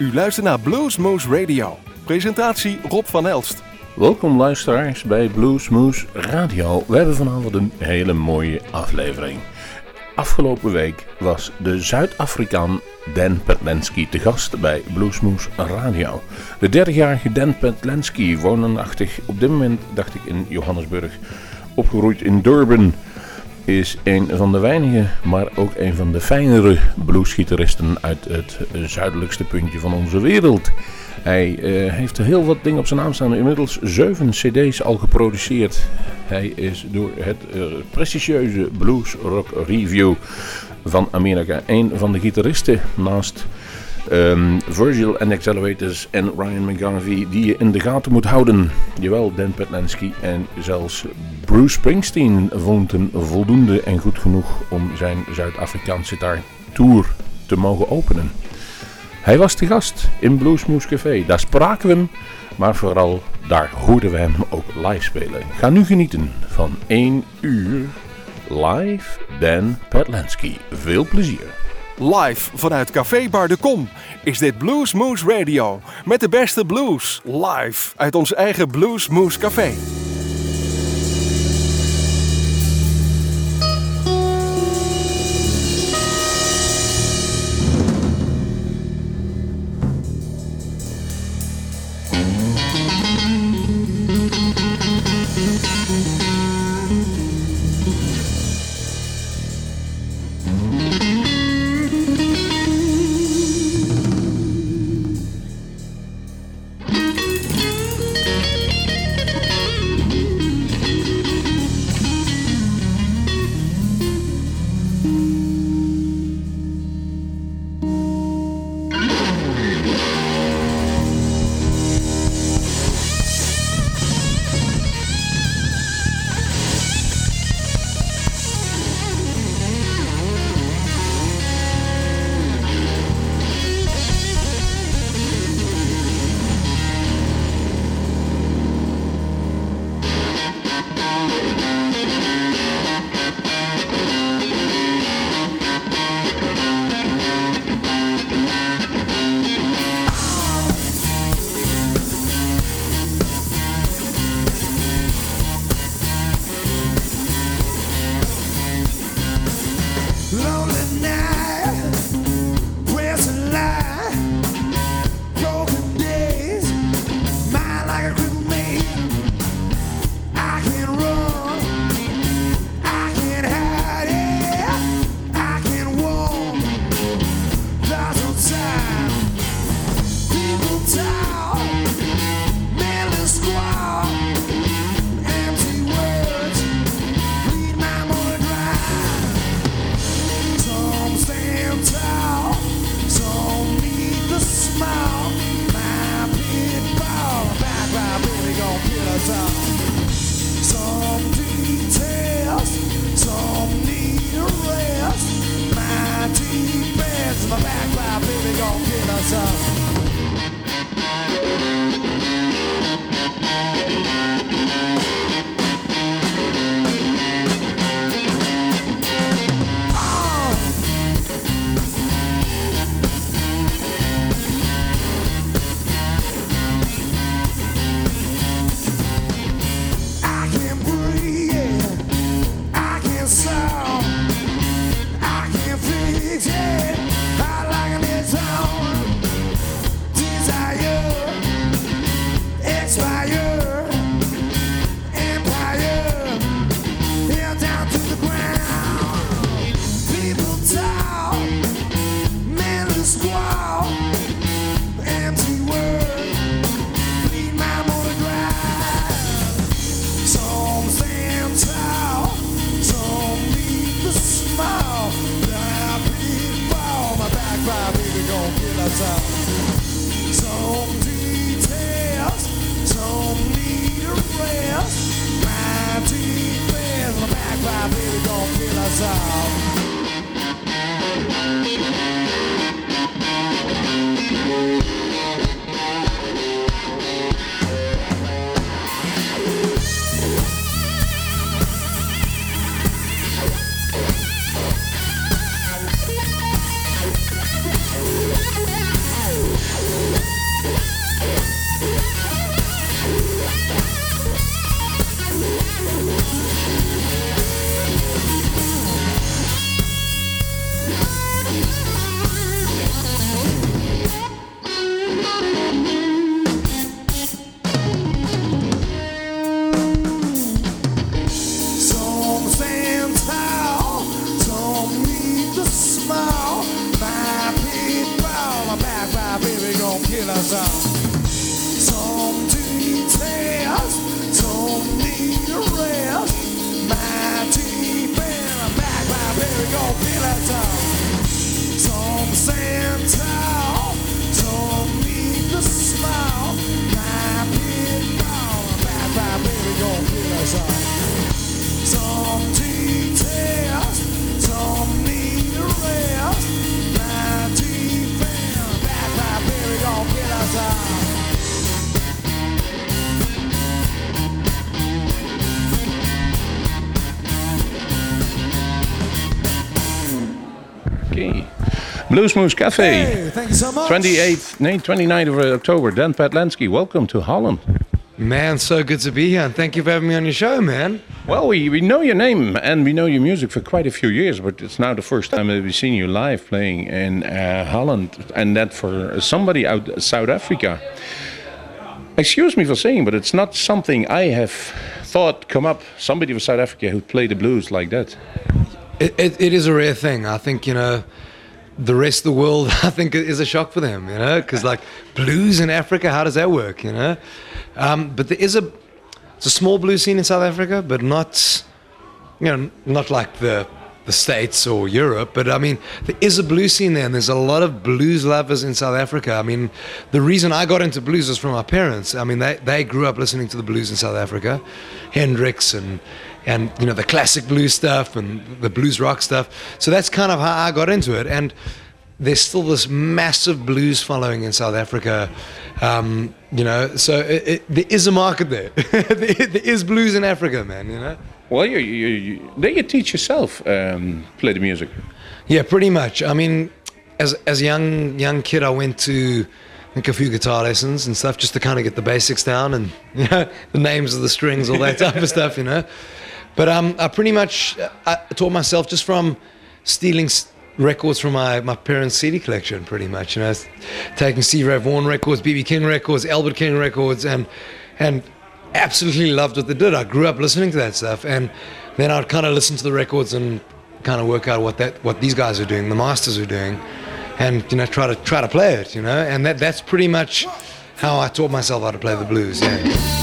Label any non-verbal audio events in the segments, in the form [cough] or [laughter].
U luistert naar Bluesmoose Radio. Presentatie Rob van Elst. Welkom luisteraars bij Bluesmoose Radio. We hebben vanavond een hele mooie aflevering. Afgelopen week was de Zuid-Afrikaan Dan Petlensky te gast bij Bluesmoose Radio. De 30-jarige Dan Petlensky, woonachtig op dit moment, dacht ik, in Johannesburg, opgegroeid in Durban is een van de weinige, maar ook een van de fijnere bluesgitaristen uit het zuidelijkste puntje van onze wereld. Hij uh, heeft heel wat dingen op zijn naam staan. Inmiddels zeven cd's al geproduceerd. Hij is door het uh, prestigieuze Blues Rock Review van Amerika een van de gitaristen naast Um, Virgil and Accelerators en Ryan McGarvey die je in de gaten moet houden. Jawel, Dan Petlansky en zelfs Bruce Springsteen vonden voldoende en goed genoeg om zijn Zuid-Afrikaanse tour te mogen openen. Hij was te gast in Bluesmoose Café. Daar spraken we hem, maar vooral daar hoorden we hem ook live spelen. Ga nu genieten van 1 uur live Dan Petlansky. Veel plezier. Live vanuit Café Bar de Kom is dit Blues Moose Radio. Met de beste blues. Live uit ons eigen Blues Moose Café. Blues Moose Cafe. Hey, thank you so much. 28th, no, 29th of October. Dan Patlansky, welcome to Holland. Man, so good to be here, and thank you for having me on your show, man. Well, we, we know your name and we know your music for quite a few years, but it's now the first time that we've seen you live playing in uh, Holland, and that for somebody out of South Africa. Excuse me for saying, but it's not something I have thought come up. Somebody from South Africa who played the blues like that. It, it, it is a rare thing. I think, you know, the rest of the world, [laughs] I think, is a shock for them, you know, because like blues in Africa, how does that work, you know? Um, but there is a, it's a small blues scene in South Africa, but not, you know, not like the the States or Europe, but I mean, there is a blues scene there, and there's a lot of blues lovers in South Africa. I mean, the reason I got into blues was from my parents. I mean, they, they grew up listening to the blues in South Africa, Hendrix and and you know the classic blues stuff and the blues rock stuff. So that's kind of how I got into it, and there's still this massive blues following in South Africa. Um, you know, so it, it, there is a market [laughs] there. there is blues in Africa, man. You know. Well, you, you, you, then you teach yourself um, play the music. Yeah, pretty much. I mean, as as a young young kid, I went to think a few guitar lessons and stuff just to kind of get the basics down and [laughs] you know the names of the strings, all that type of stuff, you know. But um, I pretty much I taught myself just from stealing records from my, my parents' CD collection, pretty much. You know, taking Stevie Ray Vaughan records, BB King records, Albert King records, and and absolutely loved what they did. I grew up listening to that stuff, and then I'd kind of listen to the records and kind of work out what that what these guys are doing, the masters are doing, and you know try to try to play it, you know, and that that's pretty much how I taught myself how to play the blues. Yeah.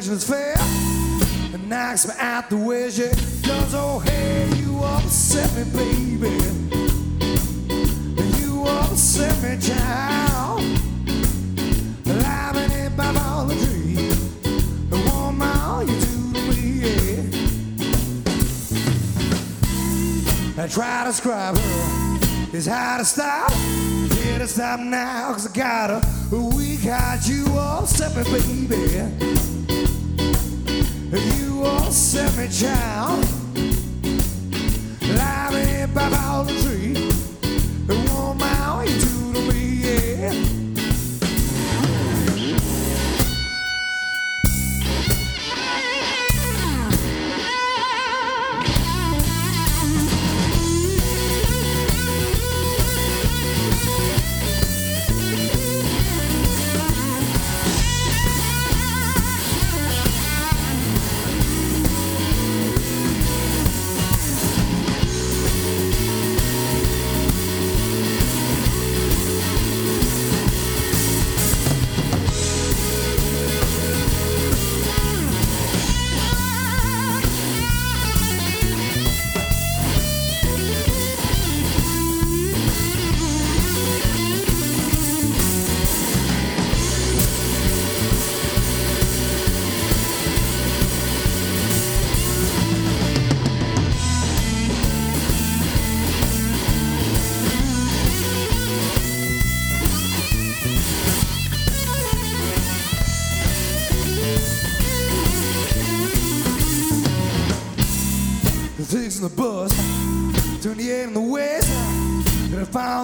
Complexion's fair. And knocks me out the way she does. Oh, hey, you upset me, baby. You upset me, child. Living in all the woman you do to me, yeah. I try to describe her. It's hard to stop. Here to stop now, cause I got her. We got you all set me, baby. You all set me, child. Live by all the tree.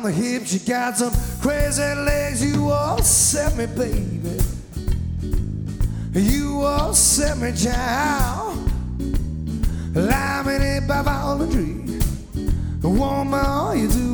The hips. You got some crazy legs. You all set me, baby. You all set me, child. It by the tree. Woman, you do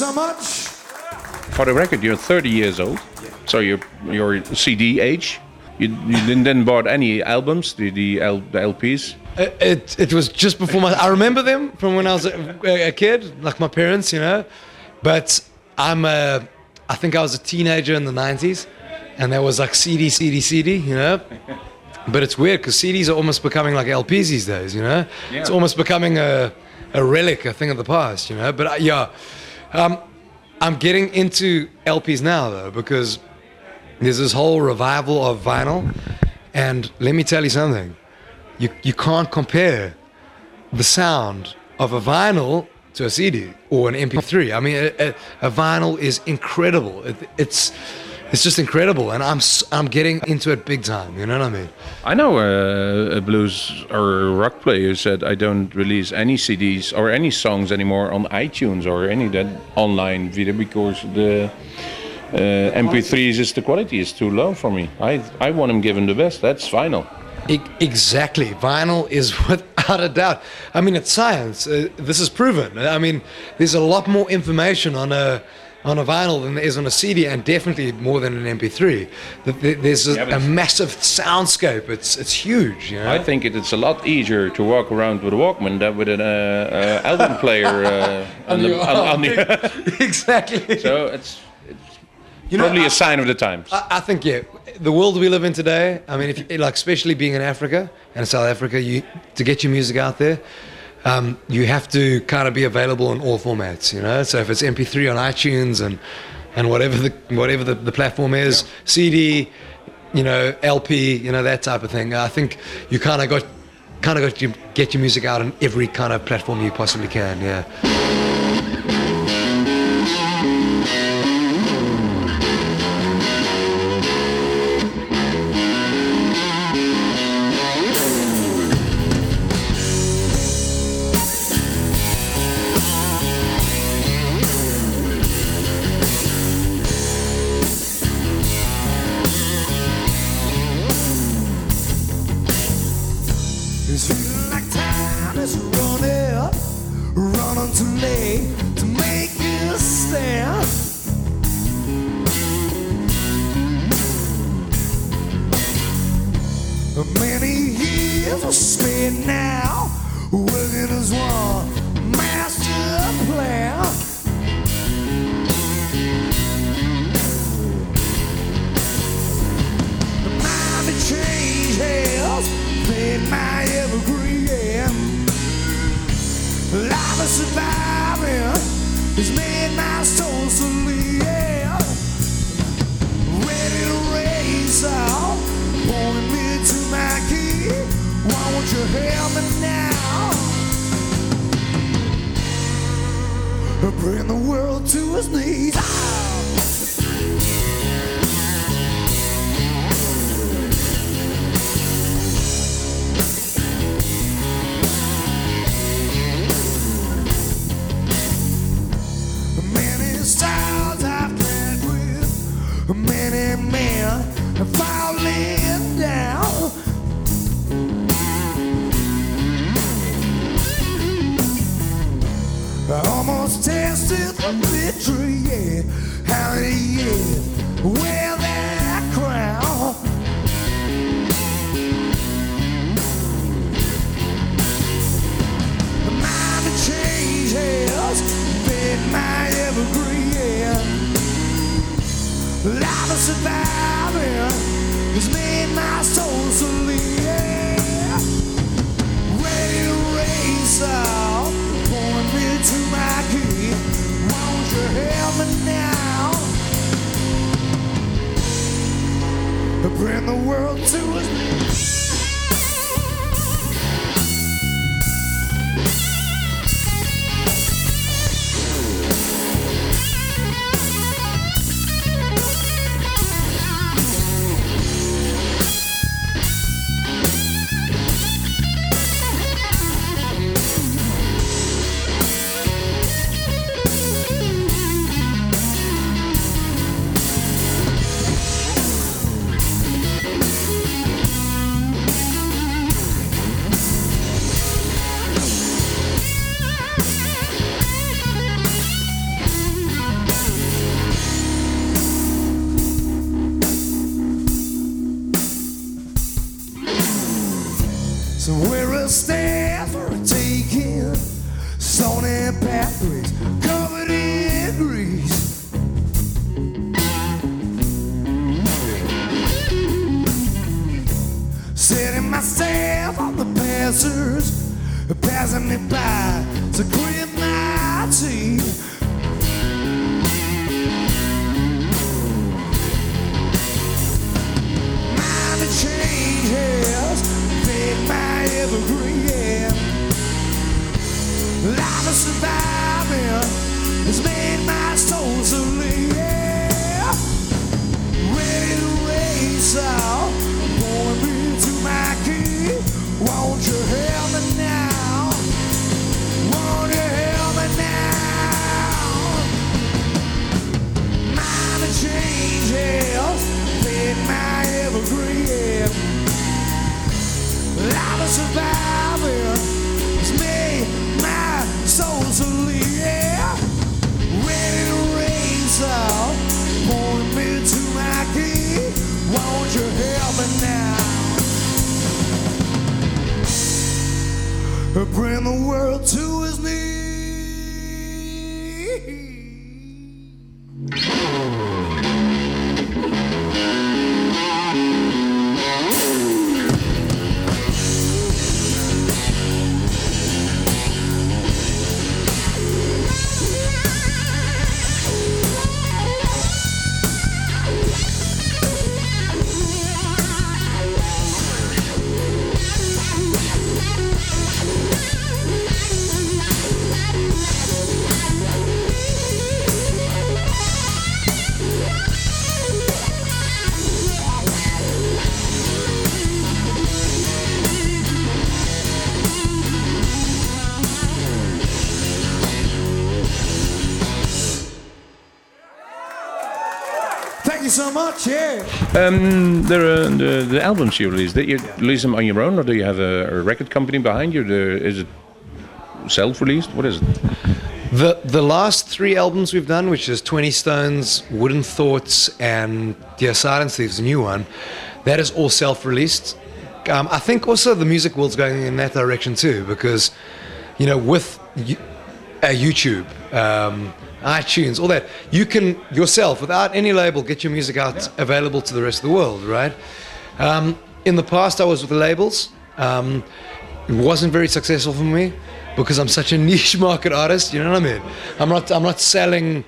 so much. For the record, you're 30 years old, so you're you're CD age. You, you didn't then bought any albums, the the, L, the LPs. It, it, it was just before my. I remember them from when I was a, a kid, like my parents, you know. But I'm a. I think I was a teenager in the '90s, and there was like CD, CD, CD, you know. But it's weird because CDs are almost becoming like LPs these days, you know. It's almost becoming a a relic, a thing of the past, you know. But uh, yeah, um, I'm getting into LPs now though because there's this whole revival of vinyl, and let me tell you something you, you can't compare the sound of a vinyl to a CD or an MP3. I mean, a, a, a vinyl is incredible. It, it's it's just incredible, and I'm I'm getting into it big time. You know what I mean? I know uh, a blues or a rock player who said, "I don't release any CDs or any songs anymore on iTunes or any that online video because the uh, MP3s is the quality is too low for me. I I want them given the best. That's final." E- exactly. Vinyl is [laughs] without a doubt. I mean, it's science. Uh, this is proven. I mean, there's a lot more information on a on a vinyl than there is on a CD, and definitely more than an MP3. Th- th- There's a, Yeah, a massive soundscape. It's it's huge. You know? I think it, it's a lot easier to walk around with a Walkman than with an uh, uh, album player uh, on [laughs] the, on, on the [laughs] [laughs] exactly. So it's, it's You know, probably I- a sign of the times. I, I think yeah, the world we live in today. I mean, if you, like especially being in Africa and South Africa, you to get your music out there, um, you have to kind of be available in all formats. You know, so if it's MP3 on iTunes and and whatever the whatever the, the platform is, CD, you know, LP, you know that type of thing. I think you kind of got kind of got to get your music out on every kind of platform you possibly can. Yeah. Running, running too late Bring the world to knees. Bring the world to Um, the, the albums you release. Did you release them on your own, or do you have a, a record company behind you? Do, is it self-released? What is it? The the last three albums we've done, which is Twenty Stones, Wooden Thoughts, and Dear Silence Thieves, a new one, that is all self-released. Um, I think also the music world's going in that direction too, because you know with you, uh, YouTube, um, iTunes, all that, you can yourself, without any label, get your music out available to the rest of the world, right? Um, in the past, I was with the labels. Um, it wasn't very successful for me because I'm such a [laughs] niche market artist. You know what I mean? I'm not. I'm not selling,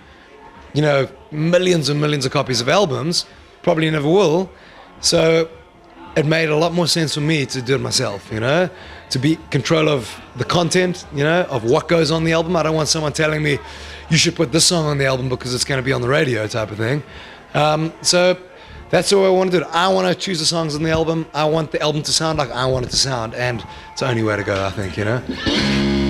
you know, millions and millions of copies of albums. Probably never will. So it made a lot more sense for me to do it myself. You know, to be control of the content. You know, of what goes on the album. I don't want someone telling me you should put this song on the album because it's going to be on the radio, type of thing. Um, so. That's the way I want to do it. I want to choose the songs on the album. I want the album to sound like I want it to sound, and it's the only way to go, I think, you know?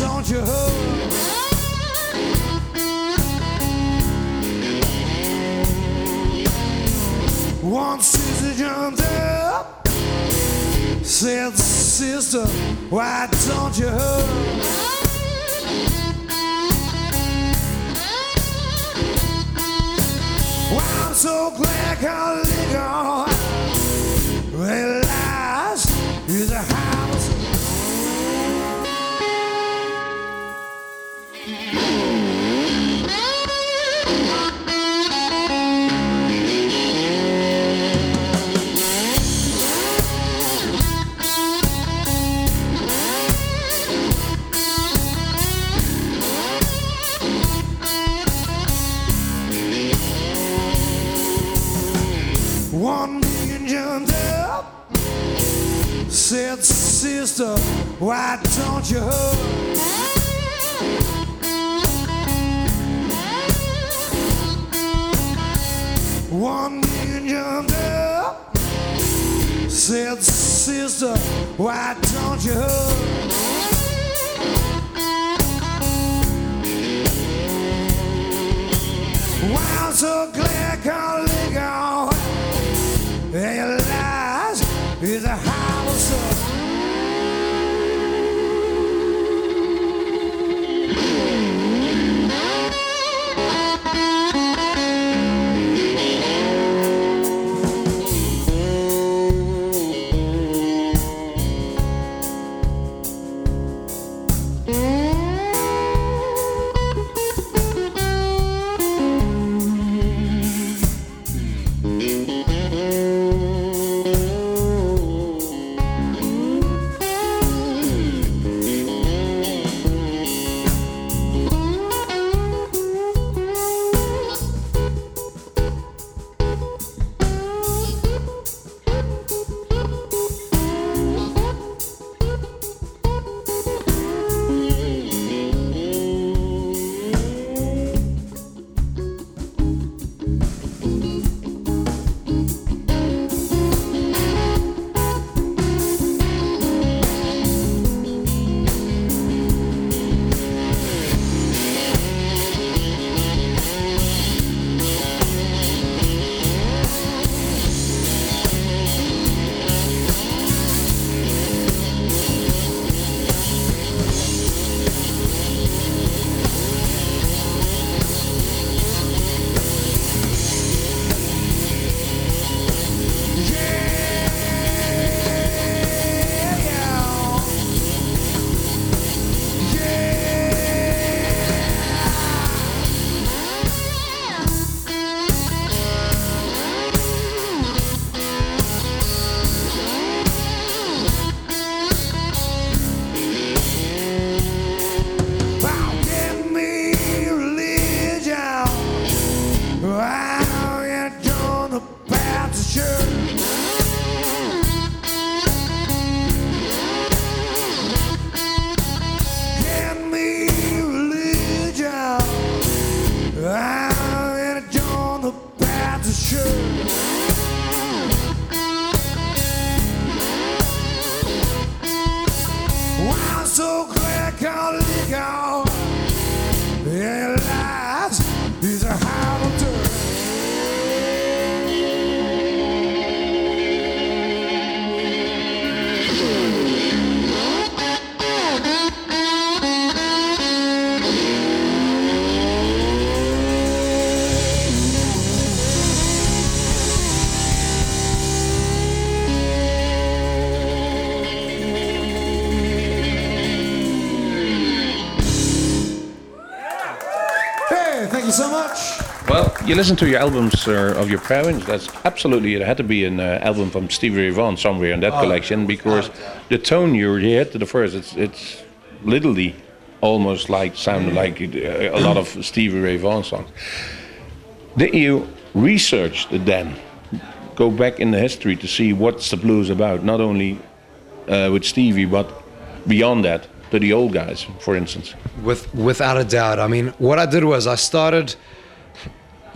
don't you hold? Sister jumped up, said, "Sister, why don't you I'm so glad I is a high. Sister, why don't you hug? One man jumped up. Said, sister, why don't you hug? Wow, so glad can't. And your lies is a hollow listen to your albums uh, of your parents. That's absolutely. It had to be an uh, album from Stevie Ray Vaughan somewhere in that collection because the tone you hit to the first. It's it's literally almost like sounded like uh, a lot of Stevie Ray Vaughan songs. Did you research the then? Go back in the history to see what's the blues about, not only uh, with Stevie, but beyond that to the old guys, for instance. With without a doubt. I mean, what I did was I started,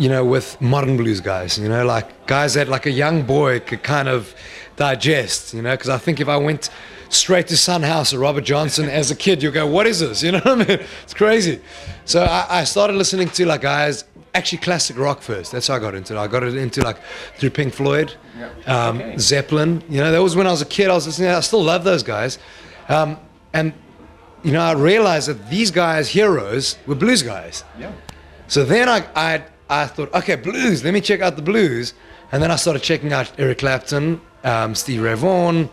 you know, with modern blues guys. You know, like guys that like a young boy could kind of digest. You know, because I think if I went straight to Sun House or Robert Johnson as a kid, you go, "What is this?" [laughs] You know what I mean? It's crazy. So I, I started listening to like guys. Actually, classic rock first. That's how I got into it. I got it into like through Pink Floyd, um, Zeppelin. You know, that was when I was a kid. I was listening. I still love those guys, um, and you know, I realized that these guys' heroes were blues guys. Yeah. So then I, I, I thought, okay, blues, let me check out the blues. And then I started checking out Eric Clapton, um, Steve Ray Vaughan,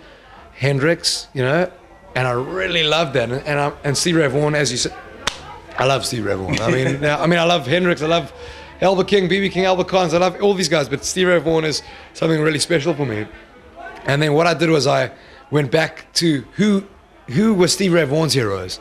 Hendrix, you know, and I really loved that. And, and, I, and Steve Ray Vaughan, as you said, I love Steve Ray Vaughan. I mean, [laughs] I mean, I love Hendrix, I love Albert King, BB King, Albert Collins, I love all these guys, but Steve Ray Vaughan is something really special for me. And then what I did was I went back to who who were Steve Ray Vaughan's heroes.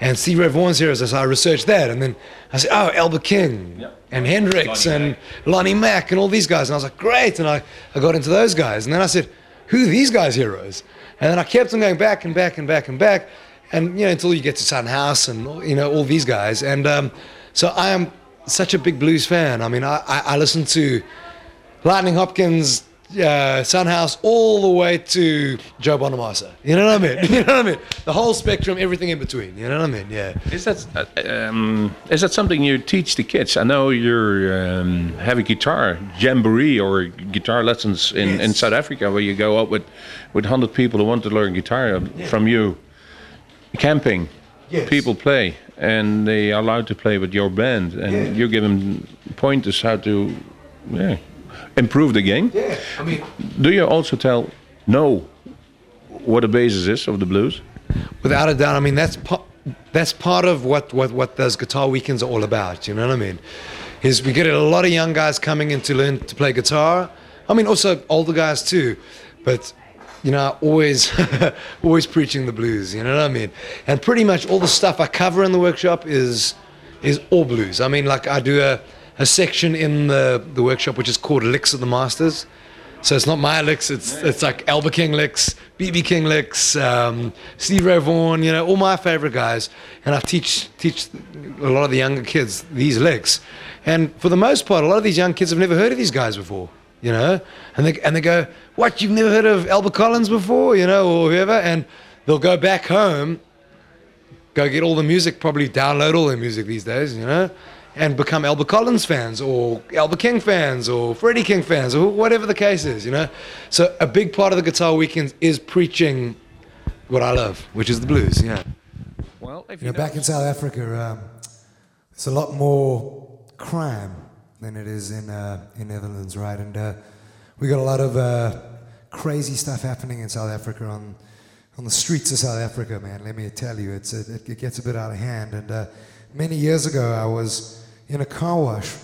And see Ray Vaughan's heroes, so I researched that. And then I said, oh, Albert King and Hendrix Lonnie and Lonnie Mack and all these guys. And I was like, great. And I, I got into those guys. And then I said, who are these guys' heroes? And then I kept on going back and back and back and back, and you know until you get to Sun House and you know all these guys. And um, so I am such a big blues fan. I mean, I, I, I listen to Lightning Hopkins, uh, Sun House, all the way to Joe Bonamassa. You know what I mean? [laughs] You know what I mean? The whole spectrum, everything in between. You know what I mean? Yeah. Is that uh, um, is that something you teach the kids? I know you're um, having guitar jamboree or guitar lessons in, in South Africa, where you go out with with hundred people who want to learn guitar um, from you. Camping, Yes. people play, and they are allowed to play with your band, and Yeah. you give them pointers how to yeah, improve the game. Yeah. I mean, Do you also tell no what the basis is of the blues? Without a doubt, I mean that's part that's part of what, what what those guitar weekends are all about. You know what I mean? Is we get a lot of young guys coming in to learn to play guitar. I mean, also older guys too, but you know, always [laughs] always preaching the blues. You know what I mean? And pretty much all the stuff I cover in the workshop is is all blues. I mean, like I do a a section in the the workshop which is called Licks of the Masters. So it's not my licks. It's it's like Albert King licks, BB King licks, um, Steve Ray Vaughan. You know, all my favorite guys, and I teach teach a lot of the younger kids these licks. And for the most part, a lot of these young kids have never heard of these guys before. You know, and they and they go, "What? You've never heard of Albert Collins before? You know, or whoever?" And they'll go back home, go get all the music, probably download all their music these days. You know. And become Albert Collins fans, or Albert King fans, or Freddie King fans, or whatever the case is, you know. So a big part of the guitar weekends is preaching what I love, which is the blues. Yeah. Well, if You know, back in South Africa, um, it's a lot more crime than it is in uh, in Netherlands, right? And uh, we got a lot of uh, crazy stuff happening in South Africa on on the streets of South Africa, man. Let me tell you, it's it, it gets a bit out of hand. And uh, many years ago, I was in a car wash,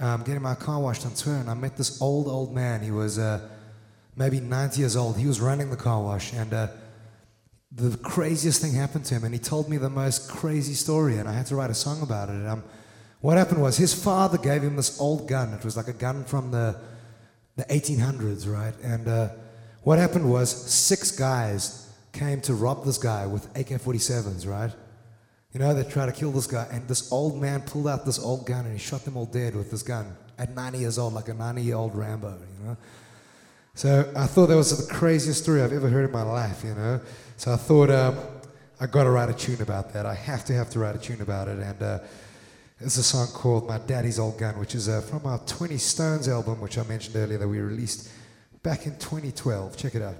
um, getting my car washed on tour, and I met this old old man. He was uh, maybe 90 years old. He was running the car wash, and uh, the craziest thing happened to him, and he told me the most crazy story, and I had to write a song about it. Um, what happened was his father gave him this old gun. It was like a gun from the the 1800s, right? And uh, what happened was six guys came to rob this guy with AK-47s, right? You know, they tried to kill this guy, and this old man pulled out this old gun and he shot them all dead with this gun at 90 years old, like a 90-year-old Rambo, you know. So I thought that was the craziest story I've ever heard in my life, you know. So I thought um, I got to write a tune about that. I have to have to write a tune about it, and uh, it's a song called "My Daddy's Old Gun," which is uh, from our 20 Stones album, which I mentioned earlier that we released back in 2012. Check it out.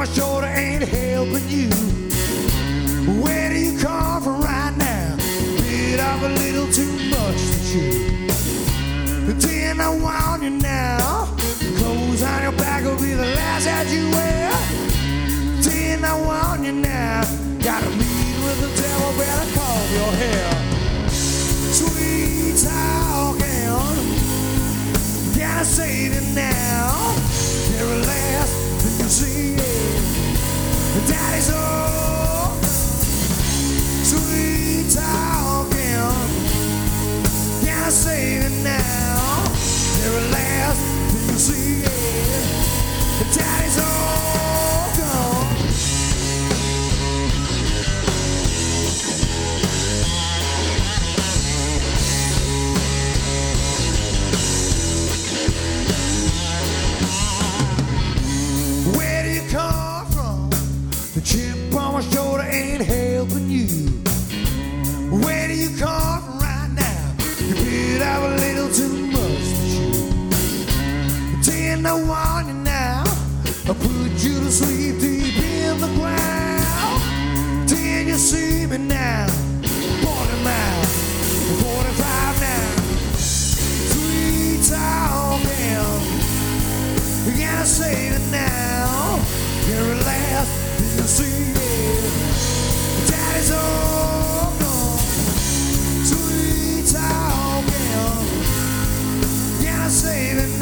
My shoulder ain't helping you. Where do you come from right now? Bit of a little too much to chew. Then I want you now. Clothes on your back will be the last that you wear. Then I want you now. Gotta meet with the devil, better comb your hair. Sweet talking. Gotta save it now. Very last thing you see. Sweet talking. Gotta save it now. Very last thing you see. Daddy's put you to sleep deep in the ground. Till you see me now, 40 miles, 45 now. Sweet talking, you gotta save it now. Very last thing you see it. Daddy's all gone. Sweet talking, you gotta save it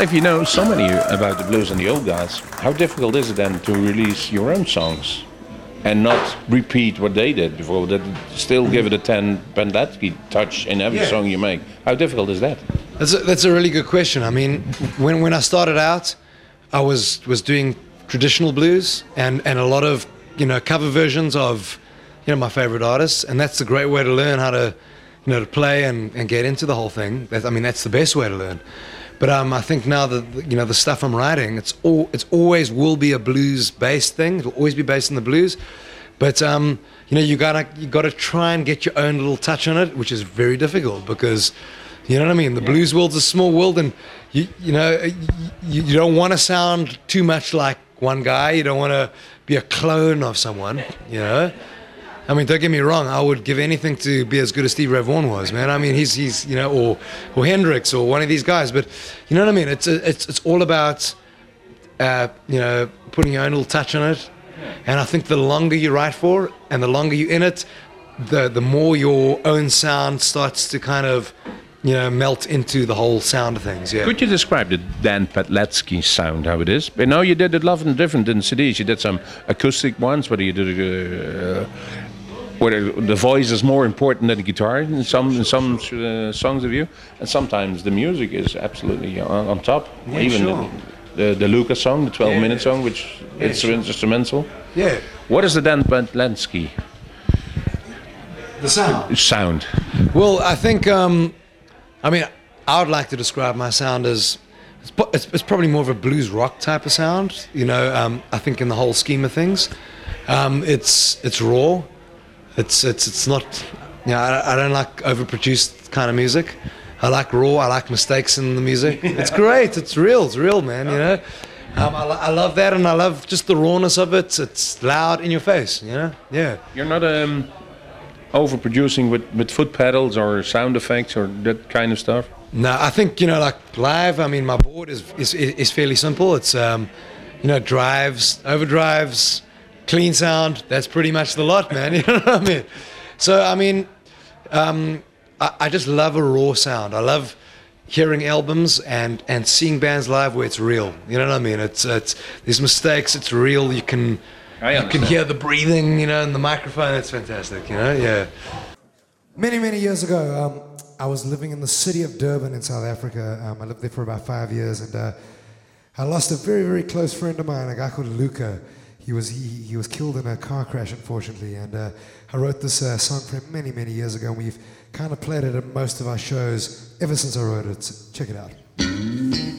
if you know so many about the blues and the old guys, how difficult is it then to release your own songs and not repeat what they did before? That still give it a Dan Patlansky touch in every Yeah. song you make. How difficult is that? That's a, that's a really good question. I mean, when, when I started out, I was was doing traditional blues and, and a lot of you know cover versions of you know my favorite artists, and that's a great way to learn how to you know to play and, and get into the whole thing. That, I mean, that's the best way to learn. But um, I think now that you know the stuff I'm writing, it's all it's always will be a blues based thing. It'll always be based in the blues. But um, you know, you gotta you gotta try and get your own little touch on it, which is very difficult because You know what I mean? The blues world's a small world, and you you know you, you don't want to sound too much like one guy. You don't want to be a clone of someone. You know. I mean, don't get me wrong. I would give anything to be as good as Steve Ray was, man. I mean, he's he's you know, or or Hendrix or one of these guys. But you know what I mean? It's it's it's all about uh, you know putting your own little touch on it. And I think the longer you write for, and the longer you're in it, the the more your own sound starts to kind of you know melt into the whole sound of things. Yeah. Could you describe the Dan Patlansky sound, how it is? I know you did it lot different in CDs. You did some acoustic ones, whether you did uh, where the voice is more important than the guitar in some in some uh, songs of you, and sometimes the music is absolutely on, on top. Yeah, Even sure. the, the the Lucas song, the 12 Yeah. minute song, which it's sure. instrumental. Yeah. What is the Dan Patlansky The sound. sound? Well, I think, um, I mean, I would like to describe my sound as it's, it's, it's probably more of a blues rock type of sound. You know, um, I think in the whole scheme of things, um, it's it's raw. It's it's it's not. You know, I, I don't like overproduced kind of music. I like raw. I like mistakes in the music. [laughs] It's great. It's real. It's real, man. You know. Um, I, I love that, and I love just the rawness of it. It's loud in your face, you know. Yeah. You're not um, overproducing with, with foot pedals or sound effects or that kind of stuff. No, I think you know, like live. I mean, my board is is, is fairly simple. It's um, you know, drives, overdrives, clean sound. That's pretty much the lot, man. [laughs] You know what I mean? So I mean, um, I, I just love a raw sound. I love hearing albums and and seeing bands live where it's real. You know what I mean? It's it's there's mistakes. It's real. You can you can hear the breathing. You know, in the microphone. It's fantastic. You know, yeah. Many, many years ago, um, I was living in the city of Durban in South Africa. Um, I lived there for about five years, and uh, I lost a very, very close friend of mine, a guy called Luca. He was he, he was killed in a car crash, unfortunately, and uh, I wrote this uh, song for him many, many years ago. And we've kind of played it at most of our shows ever since I wrote it. So check it out.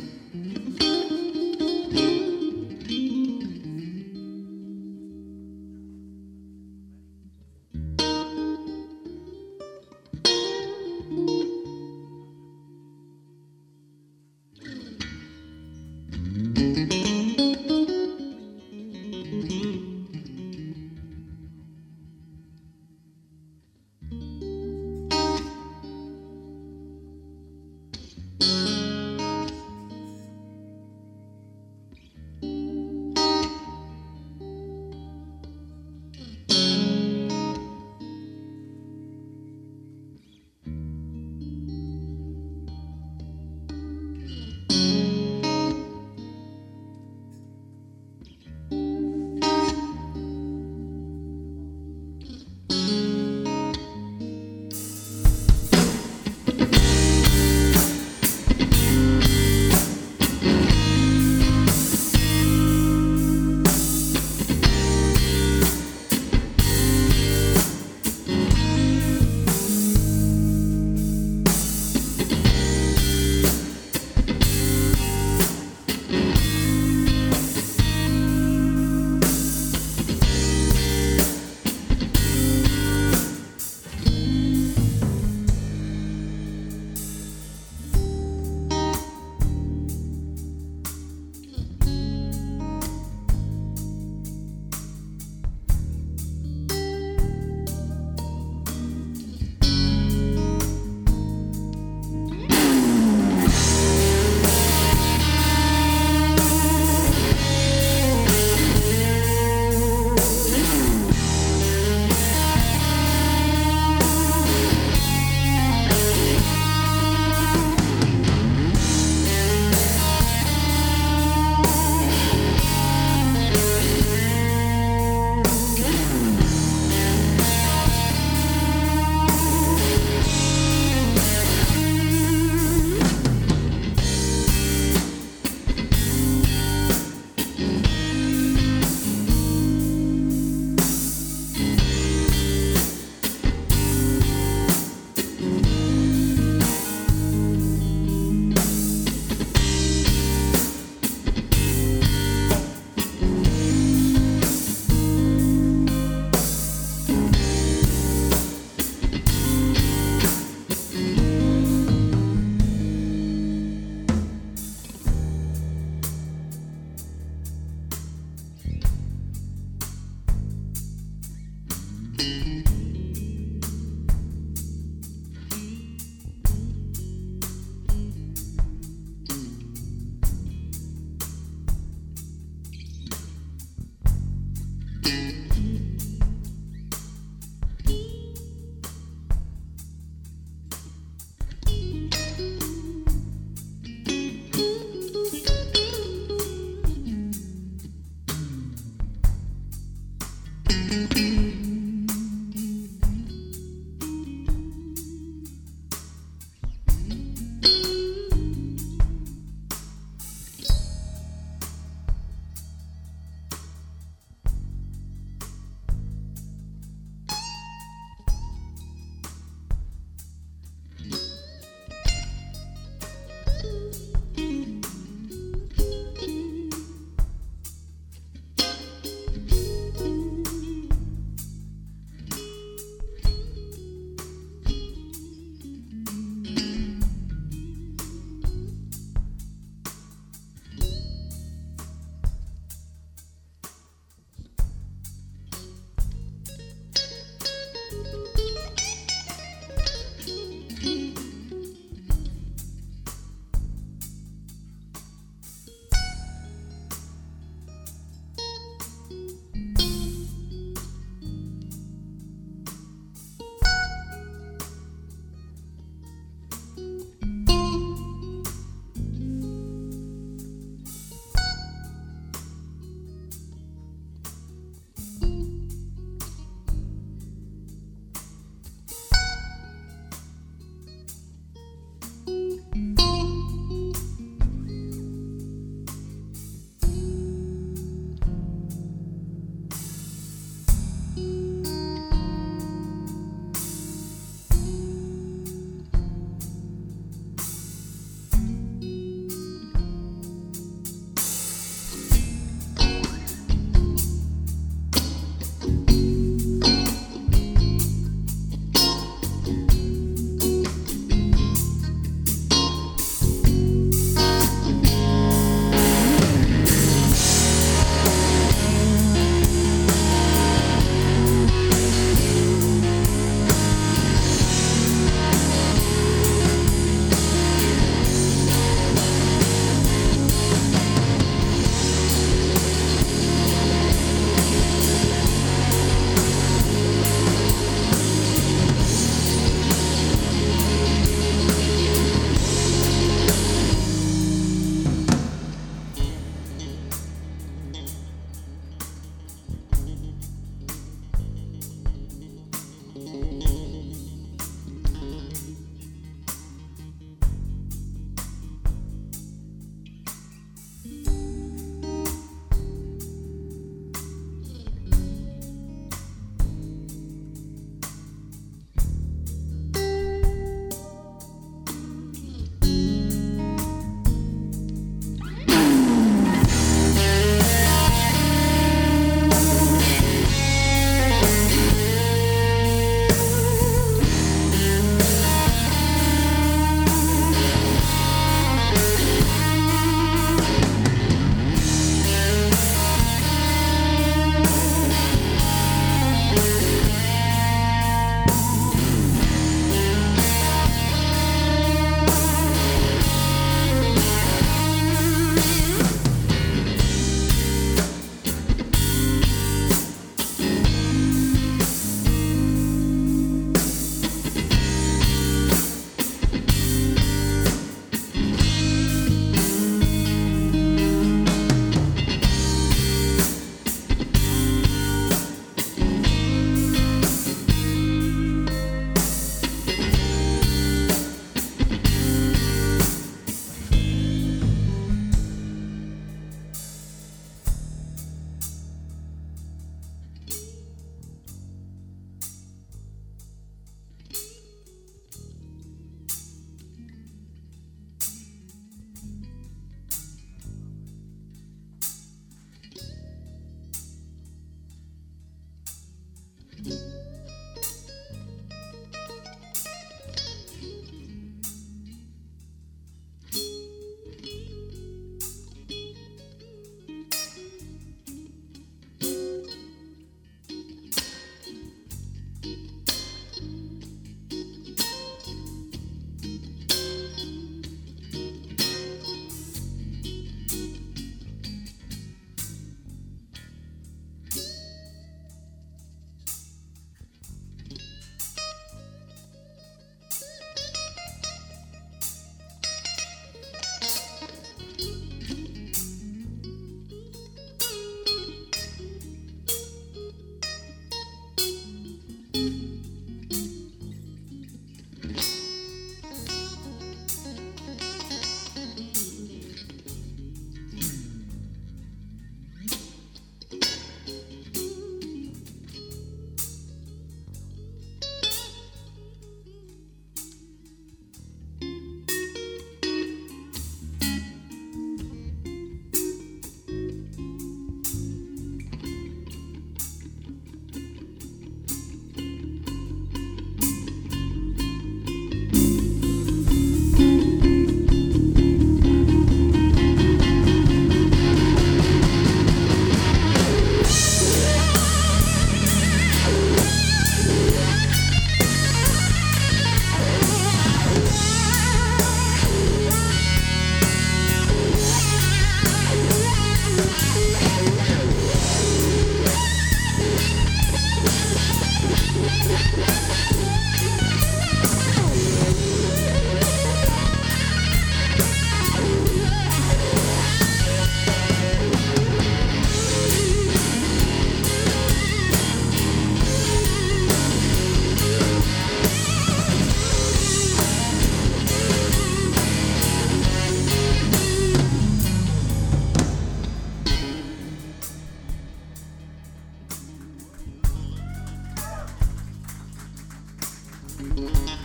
Bye.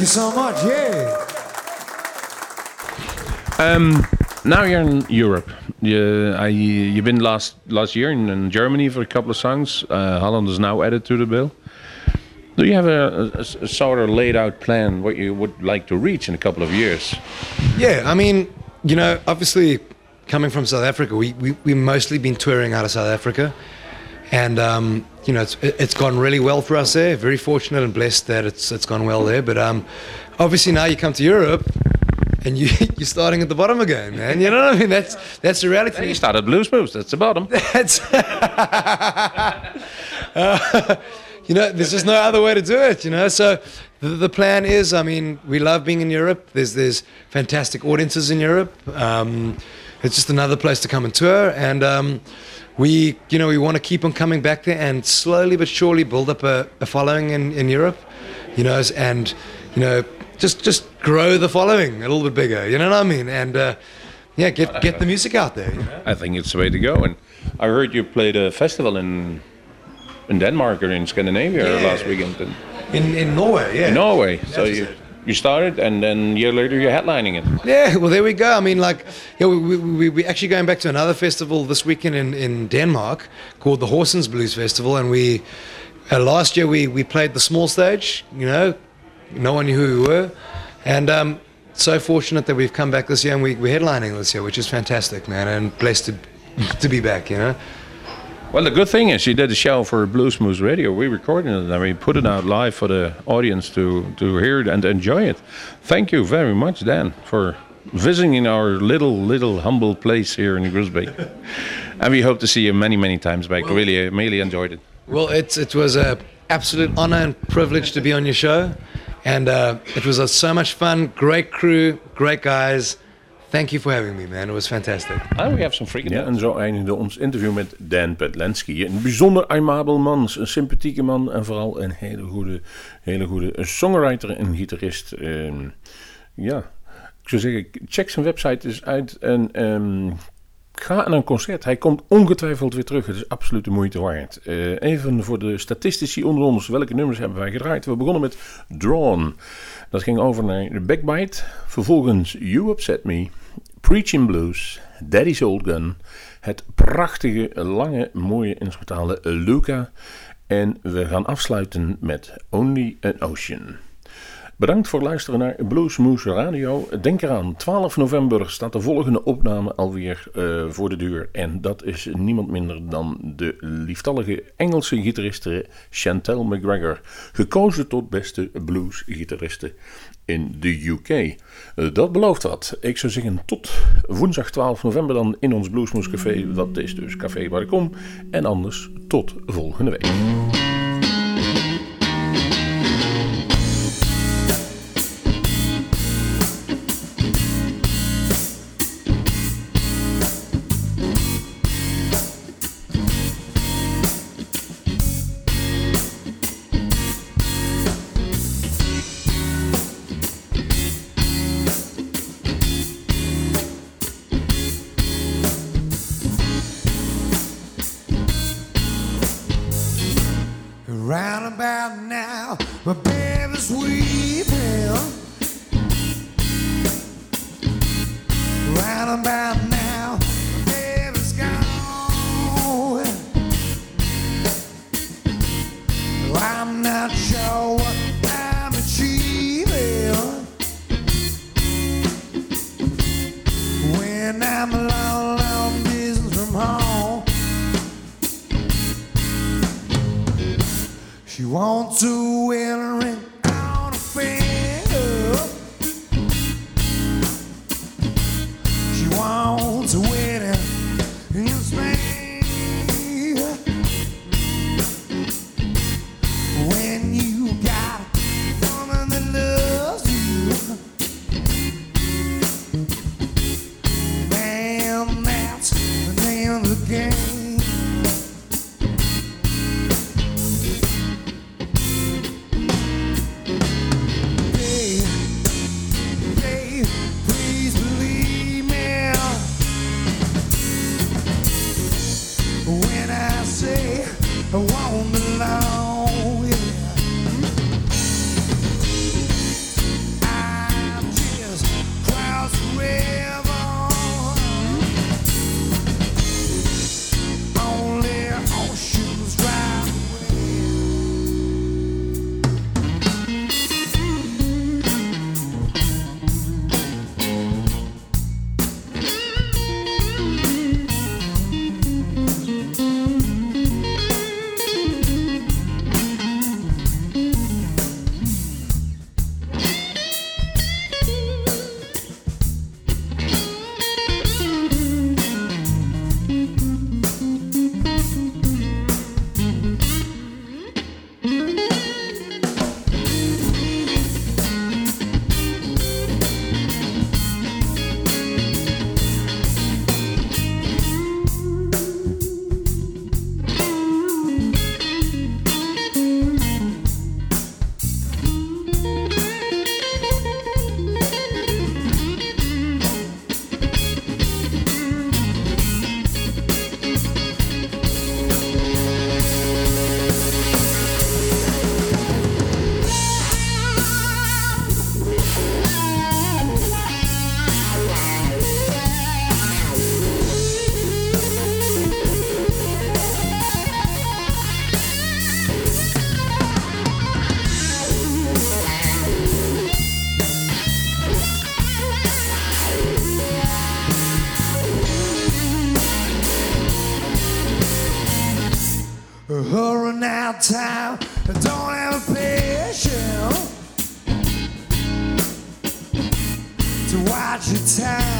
Thank you so much. Yeah. Um, now you're in Europe. You, I, you've been last last year in, in Germany for a couple of songs. Uh, Holland is now added to the bill. Do you have a, a- a sort of laid out plan what you would like to reach in a couple of years? Yeah, I mean, you know, obviously coming from South Africa, we, we, we've mostly been touring out of South Africa. And, um, you know, it's, it- it's gone really well for us there. Very fortunate and blessed that it's, it's gone well there. But um, obviously now you come to Europe and you, [laughs] you're starting at the bottom again, man. You know what I mean? That's, that's the reality. You started Bluesmoose, that's the bottom. [laughs] That's Uh, [laughs] you know, there's just no other way to do it. You know, so the, the plan is, I mean, we love being in Europe. There's there's fantastic audiences in Europe. Um, it's just another place to come and tour, and um, we, you know, we want to keep on coming back there and slowly but surely build up a, a following in, in Europe. You know, and you know, just just grow the following a little bit bigger. You know what I mean? And uh, yeah, get get the music out there. You know? I think it's the way to go. And I heard you played a festival in in Denmark or in Scandinavia Yeah. last weekend in, In in Norway, yeah. in Norway. So you it. You started, and then a year later you're headlining it. Yeah, well, there we go. I mean, like, yeah, we, we, we, we actually going back to another festival this weekend in, in Denmark called the Horsens Blues Festival, and we uh, last year we, we played the small stage. You know, no one knew who we were, and um, so fortunate that we've come back this year and we, we're headlining this year, which is fantastic, man, and blessed to to be back. You know. Well, the good thing is you did a show for Bluesmoose Radio. We recorded it and we put it out live for the audience to, to hear it and enjoy it. Thank you very much, Dan, for visiting our little, little humble place here in Groesbeek. [laughs] and we hope to see you many, many times back. Really, I really enjoyed it. Well, it's it was an absolute honor and privilege to be on your show, and uh, it was uh, so much fun. Great crew, great guys. Thank you for having me, man. It was fantastic. And we have some freaking Ja, en zo eindigde ons interview met Dan Petlensky. Een bijzonder aimabel man, een sympathieke man en vooral een hele goede, hele goede songwriter en gitarist. Ehm, ja, ik zou zeggen, check zijn website eens uit en ehm, ga naar een concert. Hij komt ongetwijfeld weer terug. Het is absoluut de moeite waard. Eh, even voor de statistici onder ons. Welke nummers hebben wij gedraaid? We begonnen met Drawn. Dat ging over naar Backbite. Vervolgens You Upset Me. Preaching Blues. Daddy's Old Gun. Het prachtige, lange, mooie instrumentale Luca. En we gaan afsluiten met Only an Ocean. Bedankt voor het luisteren naar Bluesmoose Radio. Denk eraan, 12 november staat de volgende opname alweer eh, voor de deur. En dat is niemand minder dan de lieftallige Engelse gitariste Chantel McGregor. Gekozen tot beste bluesgitariste in de UK. Eh, dat belooft wat. Ik zou zeggen tot woensdag 12 november dan in ons Bluesmoose Café. Dat is dus Café waar. En anders tot volgende week. running out of time. I don't have patience to watch your time.